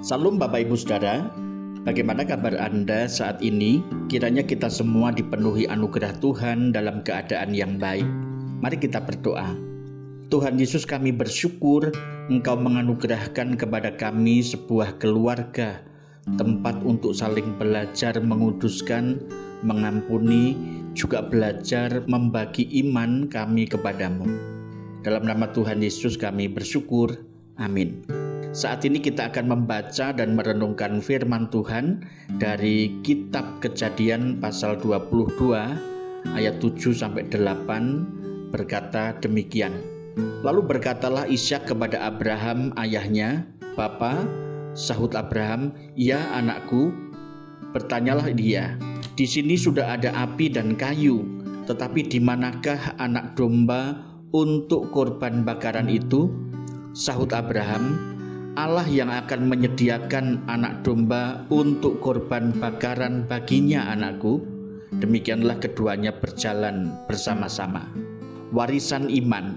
Salam Bapak Ibu Saudara, bagaimana kabar Anda saat ini? Kiranya kita semua dipenuhi anugerah Tuhan dalam keadaan yang baik. Mari kita berdoa. Tuhan Yesus kami bersyukur Engkau menganugerahkan kepada kami sebuah keluarga, tempat untuk saling belajar menguduskan, mengampuni, juga belajar membagi iman kami kepadamu. Dalam nama Tuhan Yesus kami bersyukur. Amin. Saat ini kita akan membaca dan merenungkan firman Tuhan dari kitab Kejadian pasal 22 ayat 7 sampai 8 berkata demikian. Lalu berkatalah Ishak kepada Abraham ayahnya, "Bapa," sahut Abraham, "Ya anakku." Bertanyalah dia, "Di sini sudah ada api dan kayu, tetapi di manakah anak domba untuk korban bakaran itu?" Sahut Abraham, Allah yang akan menyediakan anak domba untuk korban bakaran baginya anakku. Demikianlah keduanya berjalan bersama-sama. Warisan iman.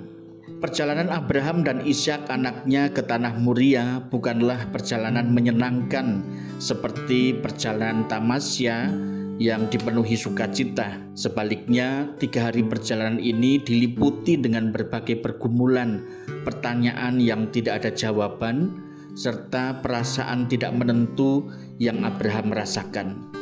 Perjalanan Abraham dan Ishak anaknya ke tanah Muria bukanlah perjalanan menyenangkan seperti perjalanan Tamasya yang dipenuhi sukacita. Sebaliknya, tiga hari perjalanan ini diliputi dengan berbagai pergumulan, pertanyaan yang tidak ada jawaban, serta perasaan tidak menentu yang Abraham rasakan.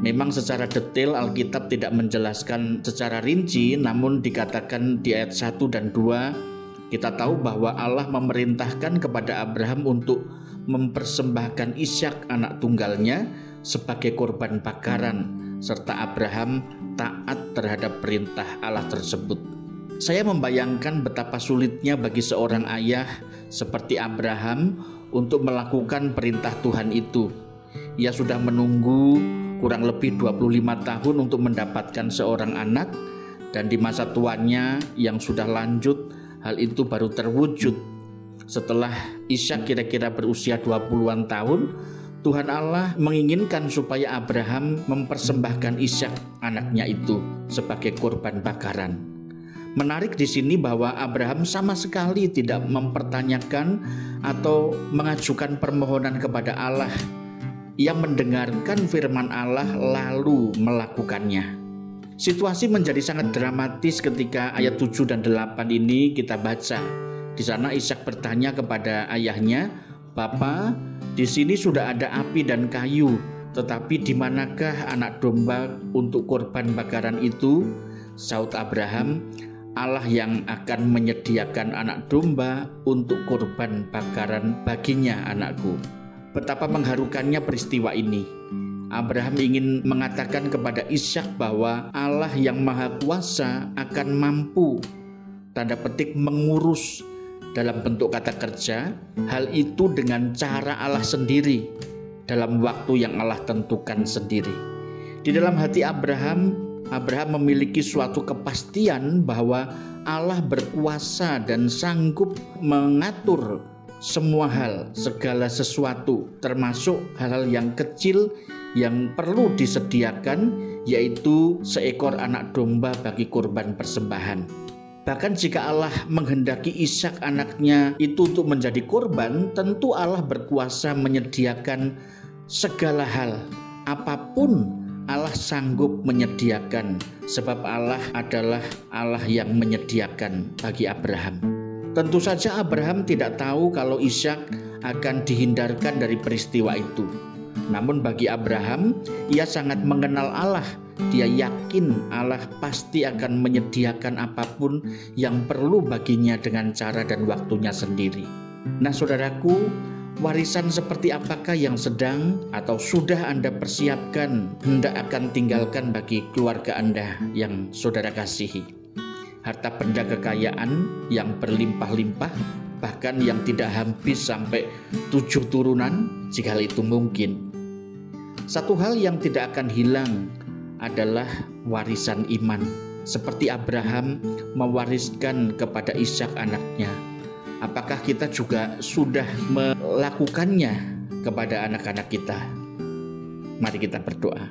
Memang secara detail Alkitab tidak menjelaskan secara rinci, namun dikatakan di ayat 1 dan 2 kita tahu bahwa Allah memerintahkan kepada Abraham untuk mempersembahkan Ishak anak tunggalnya sebagai korban bakaran serta Abraham taat terhadap perintah Allah tersebut. Saya membayangkan betapa sulitnya bagi seorang ayah seperti Abraham untuk melakukan perintah Tuhan itu. Ia sudah menunggu kurang lebih 25 tahun untuk mendapatkan seorang anak dan di masa tuanya yang sudah lanjut hal itu baru terwujud. Setelah Ishak kira-kira berusia 20-an tahun, Tuhan Allah menginginkan supaya Abraham mempersembahkan Ishak anaknya itu sebagai korban bakaran. Menarik di sini bahwa Abraham sama sekali tidak mempertanyakan atau mengajukan permohonan kepada Allah. Ia mendengarkan firman Allah lalu melakukannya. Situasi menjadi sangat dramatis ketika ayat 7 dan 8 ini kita baca. Di sana Ishak bertanya kepada ayahnya, "Bapa, di sini sudah ada api dan kayu, tetapi di manakah anak domba untuk korban bakaran itu?" Saud Abraham, Allah yang akan menyediakan anak domba untuk korban bakaran baginya anakku. Betapa mengharukannya peristiwa ini. Abraham ingin mengatakan kepada Ishak bahwa Allah yang Maha Kuasa akan mampu tanda petik mengurus dalam bentuk kata kerja hal itu dengan cara Allah sendiri dalam waktu yang Allah tentukan sendiri. Di dalam hati Abraham Abraham memiliki suatu kepastian bahwa Allah berkuasa dan sanggup mengatur semua hal, segala sesuatu, termasuk hal-hal yang kecil yang perlu disediakan, yaitu seekor anak domba bagi korban persembahan. Bahkan jika Allah menghendaki Ishak anaknya itu untuk menjadi korban, tentu Allah berkuasa menyediakan segala hal, apa pun Allah sanggup menyediakan, sebab Allah adalah Allah yang menyediakan bagi Abraham. Tentu saja Abraham tidak tahu kalau Ishak akan dihindarkan dari peristiwa itu. Namun bagi Abraham, ia sangat mengenal Allah. Dia yakin Allah pasti akan menyediakan apa pun yang perlu baginya dengan cara dan waktunya sendiri. Nah, saudaraku, Warisan seperti apakah yang sedang atau sudah Anda persiapkan hendak akan tinggalkan bagi keluarga Anda yang saudara kasihi? Harta benda kekayaan yang berlimpah-limpah, bahkan yang tidak habis sampai tujuh turunan, jika itu mungkin. Satu hal yang tidak akan hilang adalah warisan iman, seperti Abraham mewariskan kepada Ishak anaknya Apakah kita juga sudah melakukannya kepada anak-anak kita? Mari kita berdoa.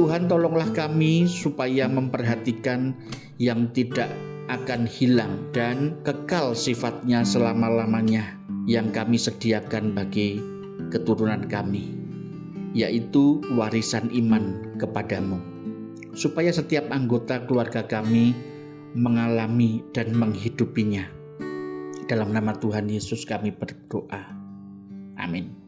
Tuhan tolonglah kami supaya memperhatikan yang tidak akan hilang dan kekal sifatnya selama-lamanya yang kami sediakan bagi keturunan kami, yaitu warisan iman kepadamu, supaya setiap anggota keluarga kami mengalami dan menghidupinya. Dalam nama Tuhan Yesus kami berdoa. Amin.